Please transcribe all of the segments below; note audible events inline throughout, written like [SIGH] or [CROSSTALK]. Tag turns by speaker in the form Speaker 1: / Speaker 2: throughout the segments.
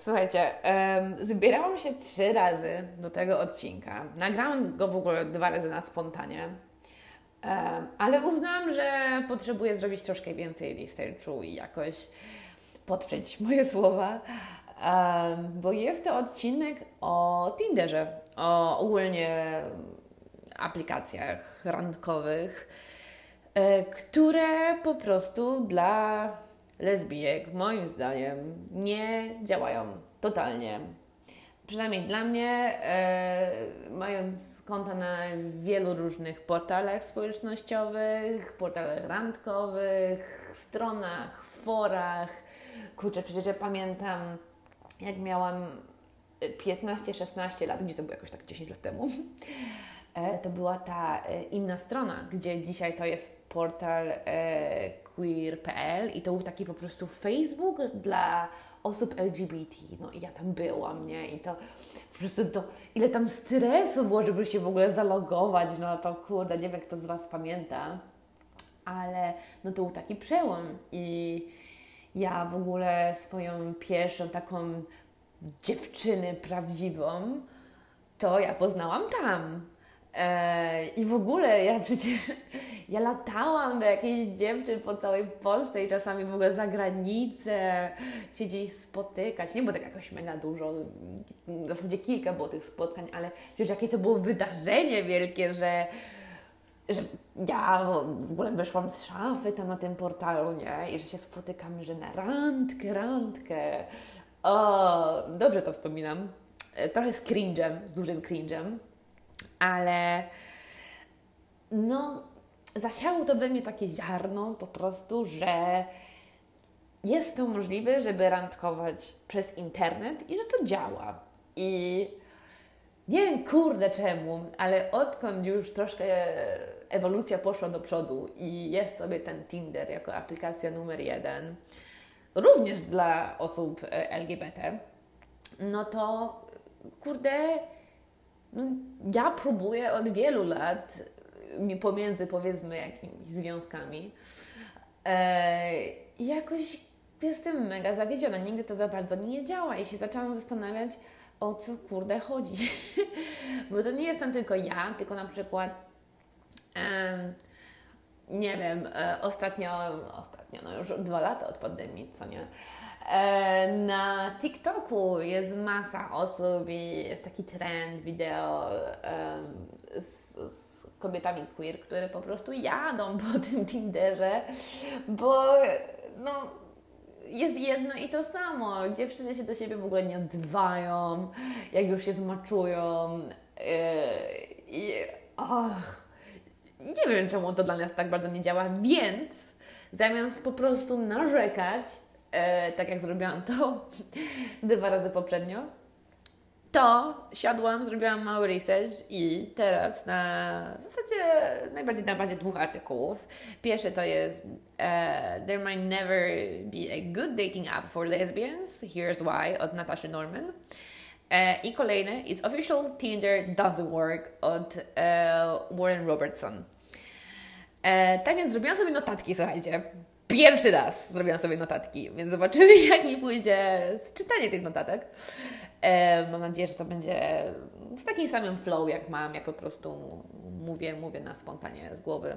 Speaker 1: słuchajcie, zbierałam się trzy razy do tego odcinka. Nagrałam go w ogóle dwa razy na spontanie, ale uznałam, że potrzebuję zrobić troszkę więcej researchu i jakoś podprzeć moje słowa, bo jest to odcinek o Tinderze, o ogólnie aplikacjach randkowych, e, które po prostu dla lesbijek, moim zdaniem, nie działają totalnie. Przynajmniej dla mnie, e, mając konta na wielu różnych portalach społecznościowych, portalach randkowych, stronach, forach. Kurczę, przecież ja pamiętam, jak miałam 15-16 lat, gdzie to było jakoś tak 10 lat temu, [LAUGHS] e, to była ta e, inna strona, gdzie dzisiaj to jest portal queer.pl i to był taki po prostu Facebook dla osób LGBT. No i ja tam byłam, nie? I to po prostu to, ile tam stresu było, żeby się w ogóle zalogować, no to kurde, nie wiem, kto z Was pamięta, ale no to był taki przełom i ja w ogóle swoją pierwszą taką dziewczynę prawdziwą, to ja poznałam tam. I w ogóle ja [LAUGHS] przecież ja latałam do jakiejś dziewczyn po całej Polsce i czasami w ogóle za granicę się gdzieś spotykać. Nie było tak jakoś mega dużo, w zasadzie kilka było tych spotkań, ale wiesz, jakie to było wydarzenie wielkie, że, że ja w ogóle wyszłam z szafy tam na tym portalu, nie? I że się spotykamy, że na randkę, randkę. O, dobrze to wspominam. Trochę z cringe'em, z dużym cringe'em ale no, zasiało to we mnie takie ziarno po prostu, że jest to możliwe, żeby randkować przez internet i że to działa. I nie wiem, kurde czemu, ale odkąd już troszkę ewolucja poszła do przodu i jest sobie ten Tinder jako aplikacja numer jeden, również dla osób LGBT, no to kurde, no, ja próbuję od wielu lat pomiędzy powiedzmy jakimiś związkami e, jakoś jestem mega zawiedziona. Nigdy to za bardzo nie działa i się zaczęłam zastanawiać, o co kurde chodzi. [LAUGHS] Bo to nie jestem tylko ja, tylko na przykład um, nie wiem, e, ostatnio, ostatnio, no już dwa lata od pandemii, co nie? E, na TikToku jest masa osób i jest taki trend wideo z, z kobietami queer, które po prostu jadą [LAUGHS] po tym Tinderze, bo no, jest jedno i to samo. Dziewczyny się do siebie w ogóle nie odzywają, jak już się zmaczują. E, I oh, nie wiem, czemu to dla nas tak bardzo nie działa, więc zamiast po prostu narzekać, e, tak jak zrobiłam to [LAUGHS] dwa razy poprzednio, to siadłam, zrobiłam mały research i teraz na w zasadzie najbardziej na bazie dwóch artykułów. Pierwszy to jest uh, There might never be a good dating app for lesbians. Here's why od Natasha Norman. E, I kolejny is Official Tinder Doesn't Work od e, Warren Robertson. E, tak więc zrobiłam sobie notatki, słuchajcie. Pierwszy raz zrobiłam sobie notatki, więc zobaczymy, [LAUGHS] jak mi pójdzie czytanie tych notatek. Mam nadzieję, że to będzie z takim samym flow, jak mam, jak po prostu mówię, mówię na spontanie z głowy.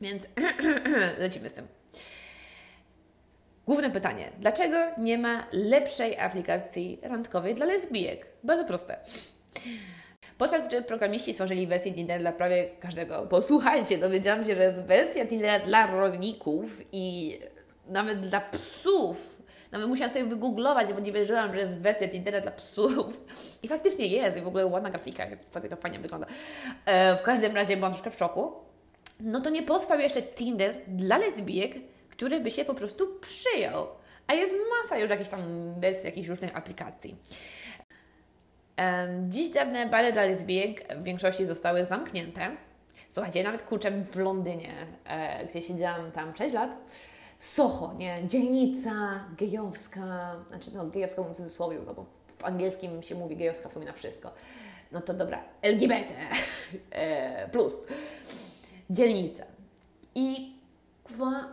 Speaker 1: Więc [CLEARS THROAT] lecimy z tym. Główne pytanie. Dlaczego nie ma lepszej aplikacji randkowej dla lesbijek? Bardzo proste. Podczas gdy programiści stworzyli wersję Tindera dla prawie każdego. Posłuchajcie, dowiedziałam się, że jest wersja Tindera dla rolników i nawet dla psów. Nawet musiałam sobie wygooglować, bo nie wierzyłam, że jest wersja Tindera dla psów. I faktycznie jest, i w ogóle ładna grafika, sobie to fajnie wygląda. E, w każdym razie byłam troszkę w szoku. No to nie powstał jeszcze Tinder dla lesbijek, który by się po prostu przyjął. A jest masa już jakichś tam wersji, jakichś różnych aplikacji. Dziś dawne bary dla lesbijek w większości zostały zamknięte. Słuchajcie, nawet kurczę w Londynie, e, gdzie siedziałam tam 6 lat, Soho, nie, dzielnica gejowska, znaczy no gejowska w cudzysłowie, no bo w angielskim się mówi gejowska w sumie na wszystko. No to dobra, LGBT [LAUGHS] e, plus dzielnica. I kwa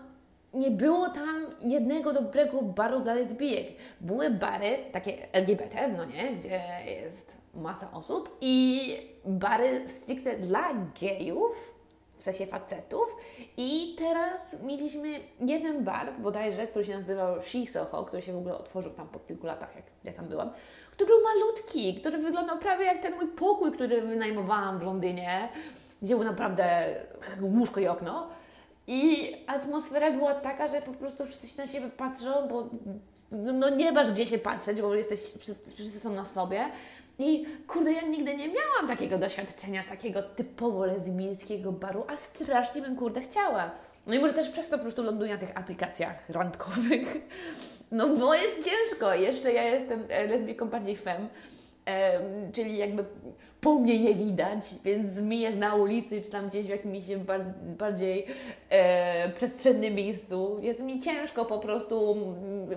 Speaker 1: nie było tam jednego dobrego baru dla lesbijek. Były bary takie LGBT, no nie, gdzie jest masa osób i bary stricte dla gejów, w sensie facetów. I teraz mieliśmy jeden bar, bodajże, który się nazywał She Soho, który się w ogóle otworzył tam po kilku latach, jak ja tam byłam, który był malutki, który wyglądał prawie jak ten mój pokój, który wynajmowałam w Londynie, gdzie był naprawdę łóżko i okno. I atmosfera była taka, że po prostu wszyscy na siebie patrzą, bo no nie masz gdzie się patrzeć, bo jesteś, wszyscy, wszyscy są na sobie. I kurde, ja nigdy nie miałam takiego doświadczenia, takiego typowo lesbijskiego baru, a strasznie bym kurde chciała. No i może też przez to po prostu ląduję na tych aplikacjach randkowych. [LAUGHS] No bo jest ciężko. Jeszcze ja jestem e, lesbijką bardziej fem, czyli jakby po mnie nie widać, więc zmiję na ulicy, czy tam gdzieś w jakimś bardziej e, przestrzennym miejscu. Jest mi ciężko po prostu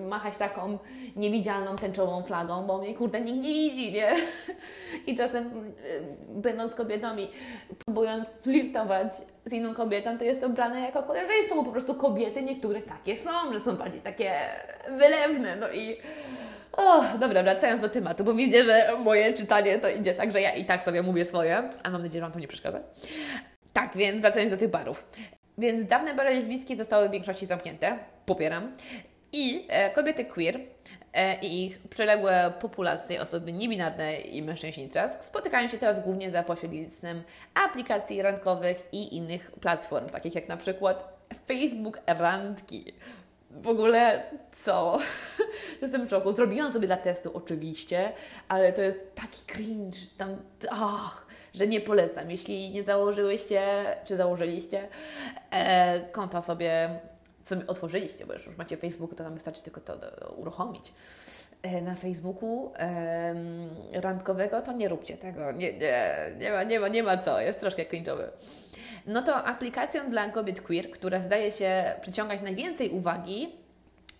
Speaker 1: machać taką niewidzialną tęczową flagą, bo mnie kurde nikt nie widzi, nie? [LAUGHS] I czasem będąc kobietą i próbując flirtować z inną kobietą, to jest to brane jako koleżeństwo, bo po prostu kobiety niektóre takie są, że są bardziej takie wylewne, no i o, dobra, wracając do tematu, bo widzę, że moje czytanie to idzie tak, że ja i tak sobie mówię swoje, a mam nadzieję, że Wam to nie przeszkadza. Tak, więc wracając do tych barów. Więc dawne bary lesbijskie zostały w większości zamknięte, popieram. I e, kobiety queer e, i ich przyległe populacje, osoby niebinarne i mężczyźni trans spotykają się teraz głównie za pośrednictwem aplikacji randkowych i innych platform, takich jak na przykład Facebook Randki w ogóle co? [LAUGHS] Jestem w szoku. Zrobiłam sobie dla testu oczywiście, ale to jest taki cringe tam, ach, że nie polecam. Jeśli nie założyłyście, czy założyliście e, konta sobie, co otworzyliście, bo już macie Facebook, to nam wystarczy tylko to uruchomić e, na Facebooku randkowego, to nie róbcie tego. Nie, nie, nie, ma, nie, ma, nie ma co, jest troszkę cringe'owy no to aplikacją dla kobiet queer, która zdaje się przyciągać najwięcej uwagi,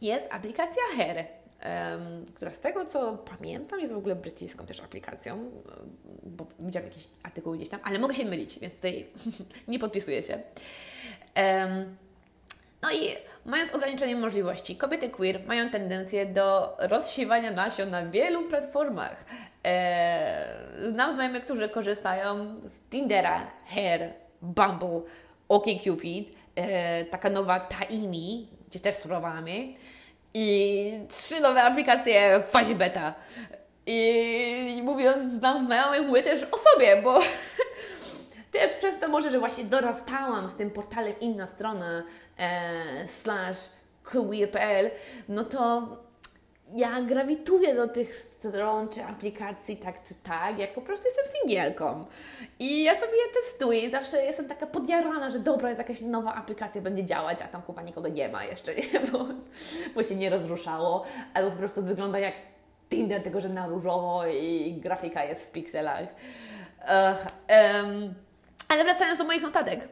Speaker 1: jest aplikacja Hair. Um, która z tego co pamiętam jest w ogóle brytyjską też aplikacją, bo widziałam jakiś artykuł gdzieś tam, ale mogę się mylić, więc tutaj [LAUGHS] nie podpisuję się. Um, no i mając ograniczone możliwości, kobiety queer mają tendencję do rozsiewania nasion na wielu platformach. Eee, znam znajomych, którzy korzystają z Tindera, Hair, Bumble, OkCupid, e, taka nowa Taimi, gdzie też spróbowamy i trzy nowe aplikacje w fazie beta. I, i mówiąc, znam znajomych, mówię też o sobie, bo [LAUGHS] też przez to może, że właśnie dorastałam z tym portalem inna strona e, slash queer.pl, no to ja grawituję do tych stron czy aplikacji tak czy tak, jak po prostu jestem singielką. I ja sobie je testuję zawsze jestem taka podjarana, że dobra, jest jakaś nowa aplikacja, będzie działać, a tam chyba nikogo nie ma jeszcze, nie? [LAUGHS] Bo, bo się nie rozruszało, albo po prostu wygląda jak Tinder, tylko że na różowo i grafika jest w pikselach. Ale wracając do moich notatek.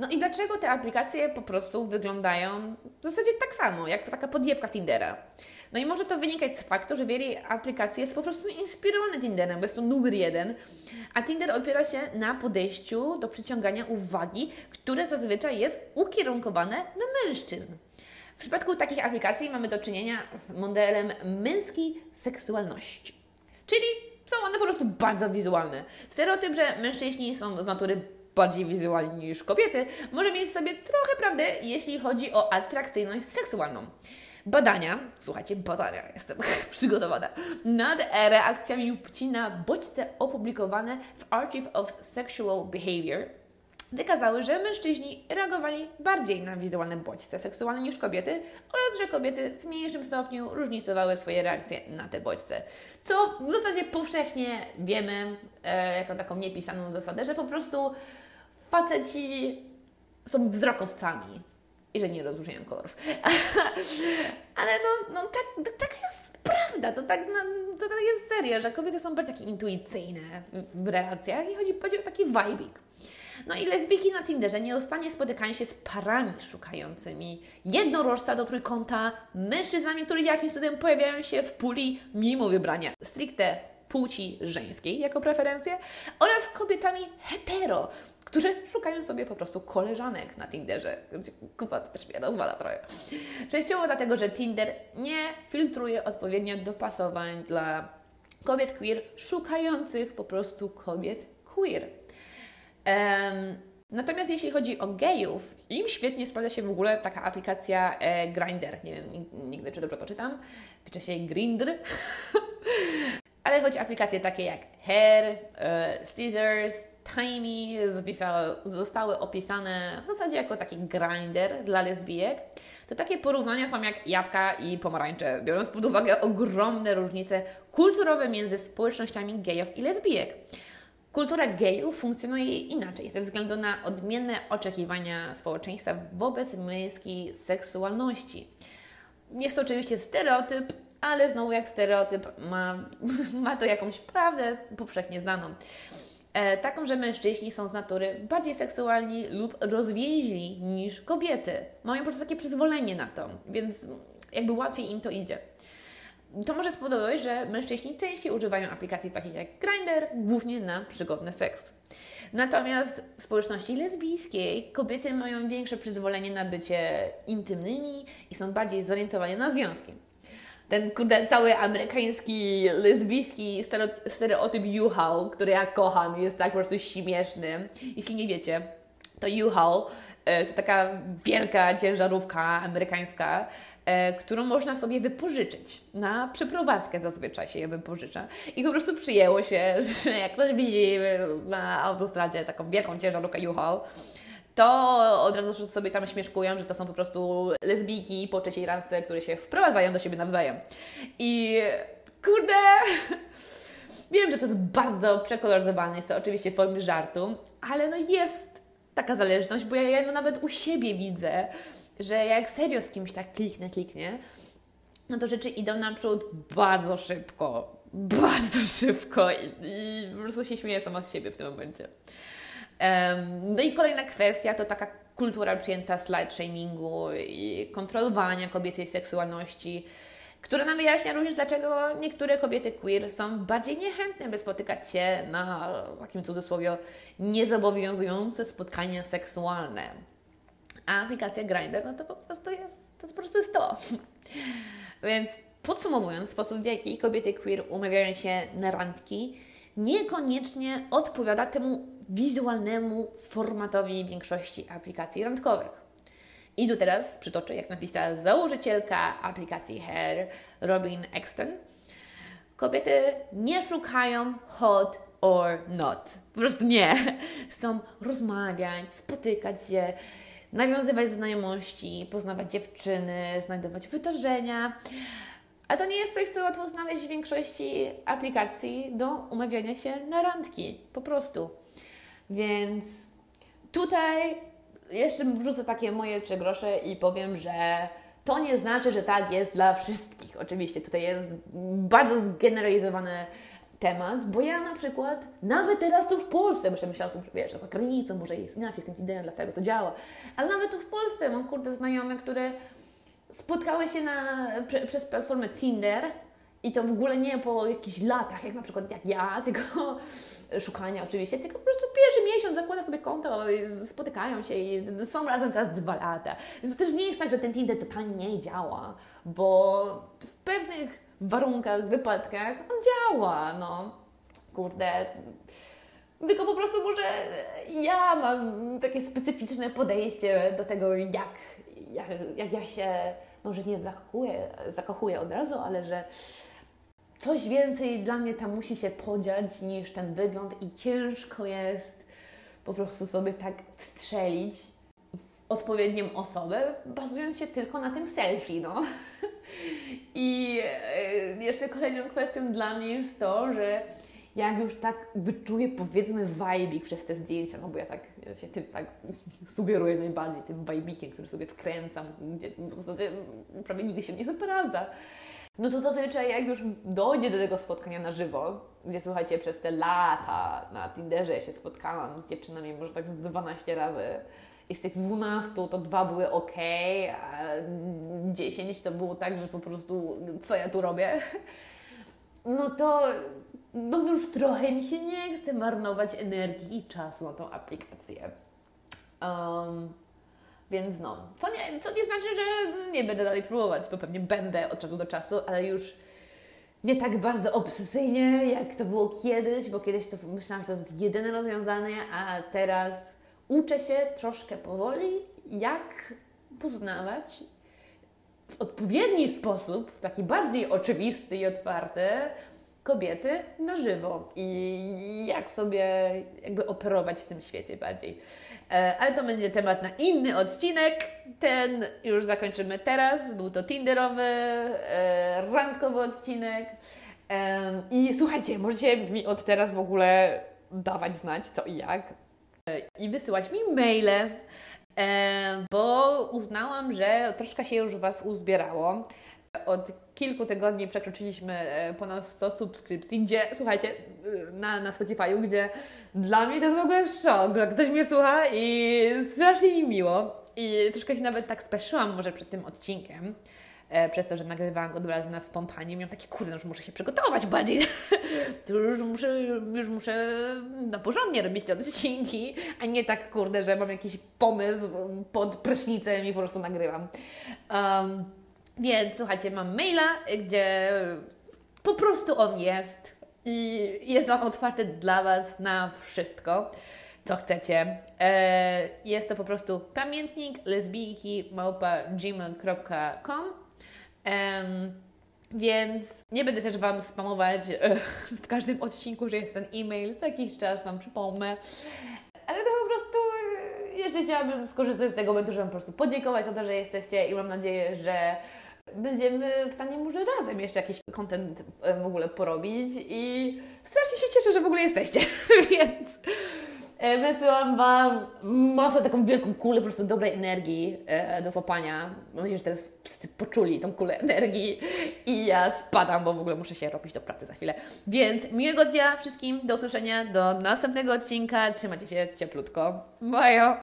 Speaker 1: No i dlaczego te aplikacje po prostu wyglądają w zasadzie tak samo, jak taka podjebka Tindera? No i może to wynikać z faktu, że wiele aplikacji jest po prostu inspirowane Tinderem, bo jest to numer jeden, a Tinder opiera się na podejściu do przyciągania uwagi, które zazwyczaj jest ukierunkowane na mężczyzn. W przypadku takich aplikacji mamy do czynienia z modelem męskiej seksualności, czyli są one po prostu bardzo wizualne. Stereotyp, że mężczyźni są z natury bardziej wizualni niż kobiety, może mieć sobie trochę prawdę, jeśli chodzi o atrakcyjność seksualną. Badania, słuchajcie, badania, [LAUGHS] jestem przygotowana, nad reakcjami płci na bodźce opublikowane w Archive of Sexual Behavior wykazały, że mężczyźni reagowali bardziej na wizualne bodźce seksualne niż kobiety oraz, że kobiety w mniejszym stopniu różnicowały swoje reakcje na te bodźce. Co w zasadzie powszechnie wiemy, e, jako taką niepisaną zasadę, że po prostu faceci są wzrokowcami i że nie rozróżniają kolorów. [LAUGHS] Ale no, no tak, taka jest prawda, to tak, no, to tak jest serio, że kobiety są bardziej takie intuicyjne w relacjach i chodzi, chodzi o taki vibing. No i lesbijki na Tinderze nieustannie spotykają się z parami szukającymi jednorożca do trójkąta, mężczyznami, którzy jakimś cudem pojawiają się w puli mimo wybrania stricte płci żeńskiej jako preferencję oraz kobietami hetero, które szukają sobie po prostu koleżanek na Tinderze. Kupa też mnie rozwala trochę. Częściowo dlatego, że Tinder nie filtruje odpowiednio dopasowań dla kobiet queer szukających po prostu kobiet queer. Natomiast jeśli chodzi o gejów, im świetnie sprawdza się w ogóle taka aplikacja e, Grindr. Nie wiem nigdy, czy dobrze to czytam. Pisze się Grindr. [LAUGHS] Ale choć aplikacje takie jak Hair, e, Scissors, Timey zostały opisane w zasadzie jako taki grinder dla lesbijek, to takie porównania są jak jabłka i pomarańcze, biorąc pod uwagę ogromne różnice kulturowe między społecznościami gejów i lesbijek. Kultura gejów funkcjonuje inaczej ze względu na odmienne oczekiwania społeczeństwa wobec męskiej seksualności. Jest to oczywiście stereotyp, ale znowu jak stereotyp ma, [LAUGHS] ma to jakąś prawdę powszechnie znaną. E, taką, że mężczyźni są z natury bardziej seksualni lub rozwięźli niż kobiety. Mają po prostu takie przyzwolenie na to, więc jakby łatwiej im to idzie. To może spowodować, że mężczyźni częściej używają aplikacji takich jak Grindr, głównie na przygodny seks. Natomiast w społeczności lesbijskiej kobiety mają większe przyzwolenie na bycie intymnymi i są bardziej zorientowane na związki. Ten kurde, cały amerykański, lesbijski stereotyp U-Haul, który ja kocham, jest tak po prostu śmieszny. Jeśli nie wiecie, to U-Haul e, to taka wielka ciężarówka amerykańska, którą można sobie wypożyczyć. Na przeprowadzkę zazwyczaj się je wypożycza. I po prostu przyjęło się, [LAUGHS] że jak ktoś widzi na autostradzie taką wielką ciężarówkę U-Haul, to od razu sobie tam śmieszkują, że to są po prostu lesbijki po trzeciej randce, które się wprowadzają do siebie nawzajem. I kurde, [LAUGHS] wiem, że to jest bardzo przekoloryzowane, jest to oczywiście w formie żartu, ale no jest taka zależność, bo ja, ja no nawet u siebie widzę, że jak serio z kimś tak kliknę, kliknie, no to rzeczy idą naprzód bardzo szybko. Bardzo szybko i, i po prostu się śmieję sama z siebie w tym momencie. Um, no i kolejna kwestia to taka kultura przyjęta slut shamingu i kontrolowania kobiecej seksualności, która nam wyjaśnia również, dlaczego niektóre kobiety queer są bardziej niechętne, by spotykać się na takim cudzysłowie niezobowiązujące spotkania seksualne. A aplikacja Grindr, no to po prostu jest to, po prostu jest to. Więc podsumowując, sposób w jaki kobiety queer umawiają się na randki, niekoniecznie odpowiada temu wizualnemu formatowi większości aplikacji randkowych. I tu teraz przytoczę, jak napisała założycielka aplikacji Hair, Robin Exton. Kobiety nie szukają hot or not. Po prostu nie. Chcą rozmawiać, spotykać się, nawiązywać znajomości, poznawać dziewczyny, znajdować wydarzenia. A to nie jest coś, co łatwo znaleźć w większości aplikacji do umawiania się na randki. Po prostu. Więc tutaj jeszcze wrzucę takie moje trzy grosze i powiem, że to nie znaczy, że tak jest dla wszystkich. Oczywiście tutaj jest bardzo zgeneralizowane temat, bo ja na przykład nawet teraz tu w Polsce, bo myślałam, że wiesz, za granicą może jest inaczej z tym ideą, dlatego to działa, ale nawet tu w Polsce mam kurde znajome, które spotkały się na, prze, przez platformę Tinder i to w ogóle nie po jakichś latach, jak na przykład jak ja, [LAUGHS] tylko szukania oczywiście, tylko po prostu pierwszy miesiąc zakłada sobie konto, spotykają się i są razem teraz dwa lata. Więc to też nie jest tak, że ten Tinder totalnie nie działa, bo w pewnych warunkach, wypadkach, on działa, no. Kurde. Tylko po prostu może ja mam takie specyficzne podejście do tego, jak, jak, jak ja się, może nie zakochuję, zakochuję od razu, ale że coś więcej dla mnie tam musi się podziać niż ten wygląd i ciężko jest po prostu sobie tak wstrzelić w odpowiednią osobę, bazując się tylko na tym selfie, no. I e, jeszcze kolejną kwestią dla mnie jest to, że jak już tak wyczuję powiedzmy vibik przez te zdjęcia, no bo ja tak ja się tym tak [LAUGHS] sugeruję najbardziej, tym vibikiem, który sobie wkręcam, gdzie w zasadzie prawie nigdy się nie sprawdza. No to zazwyczaj jak już dojdzie do tego spotkania na żywo, gdzie słuchajcie, przez te lata na Tinderze się spotkałam z dziewczynami może tak z 12 razy, i z tych 12 to dwa były ok, a 10 to było tak, że po prostu co ja tu robię, no to no już trochę mi się nie chce marnować energii i czasu na tą aplikację. Um, więc no, to nie, to nie znaczy, że nie będę dalej próbować, bo pewnie będę od czasu do czasu, ale już nie tak bardzo obsesyjnie, jak to było kiedyś, bo kiedyś to myślałam, że to jest jedyne rozwiązanie, a teraz uczę się troszkę powoli, jak poznawać w odpowiedni sposób, w taki bardziej oczywisty i otwarty, kobiety na żywo i jak sobie jakby operować w tym świecie bardziej. E, ale to będzie temat na inny odcinek. Ten już zakończymy teraz. Był to Tinderowy, e, randkowy odcinek. E, I słuchajcie, możecie mi od teraz w ogóle dawać znać co i jak. I wysyłać mi maile, bo uznałam, że troszkę się już Was uzbierało. Od kilku tygodni przekroczyliśmy ponad 100 subskrypcji, gdzie, słuchajcie, na, na Spotify'u, gdzie dla mnie to jest w ogóle szok, że ktoś mnie słucha i strasznie mi miło. I troszkę się nawet tak speszyłam może przed tym odcinkiem, e, przez to, że nagrywałam go dwa razy na spontanie. Miałam takie, kurde, no już muszę się przygotować bardziej. [LAUGHS] to już muszę, już muszę na porządnie robić te odcinki, a nie tak, kurde, że mam jakiś pomysł pod prysznicem i po prostu nagrywam. Um, więc słuchajcie, mam maila, gdzie po prostu on jest i jest on otwarty dla Was na wszystko, co chcecie. E, jest to po prostu pamiętnik lesbijki małpa gmail.com więc nie będę też Wam spamować e, w każdym odcinku, że jest ten e-mail, co jakiś czas Wam przypomnę. Ale to po prostu, e, jeszcze chciałabym skorzystać z tego momentu, żeby po prostu podziękować za to, że jesteście i mam nadzieję, że będziemy w stanie może razem jeszcze jakiś content e, w ogóle porobić i strasznie się cieszę, że w ogóle jesteście, [LAUGHS] więc wysyłam Wam masę taką wielką kulę po prostu dobrej energii e, do złapania. Mam nadzieję, że teraz wszyscy poczuli tą kulę energii i ja spadam, bo w ogóle muszę się robić do pracy za chwilę. Więc miłego dnia wszystkim, do usłyszenia, do następnego odcinka. Trzymajcie się cieplutko. Bajo!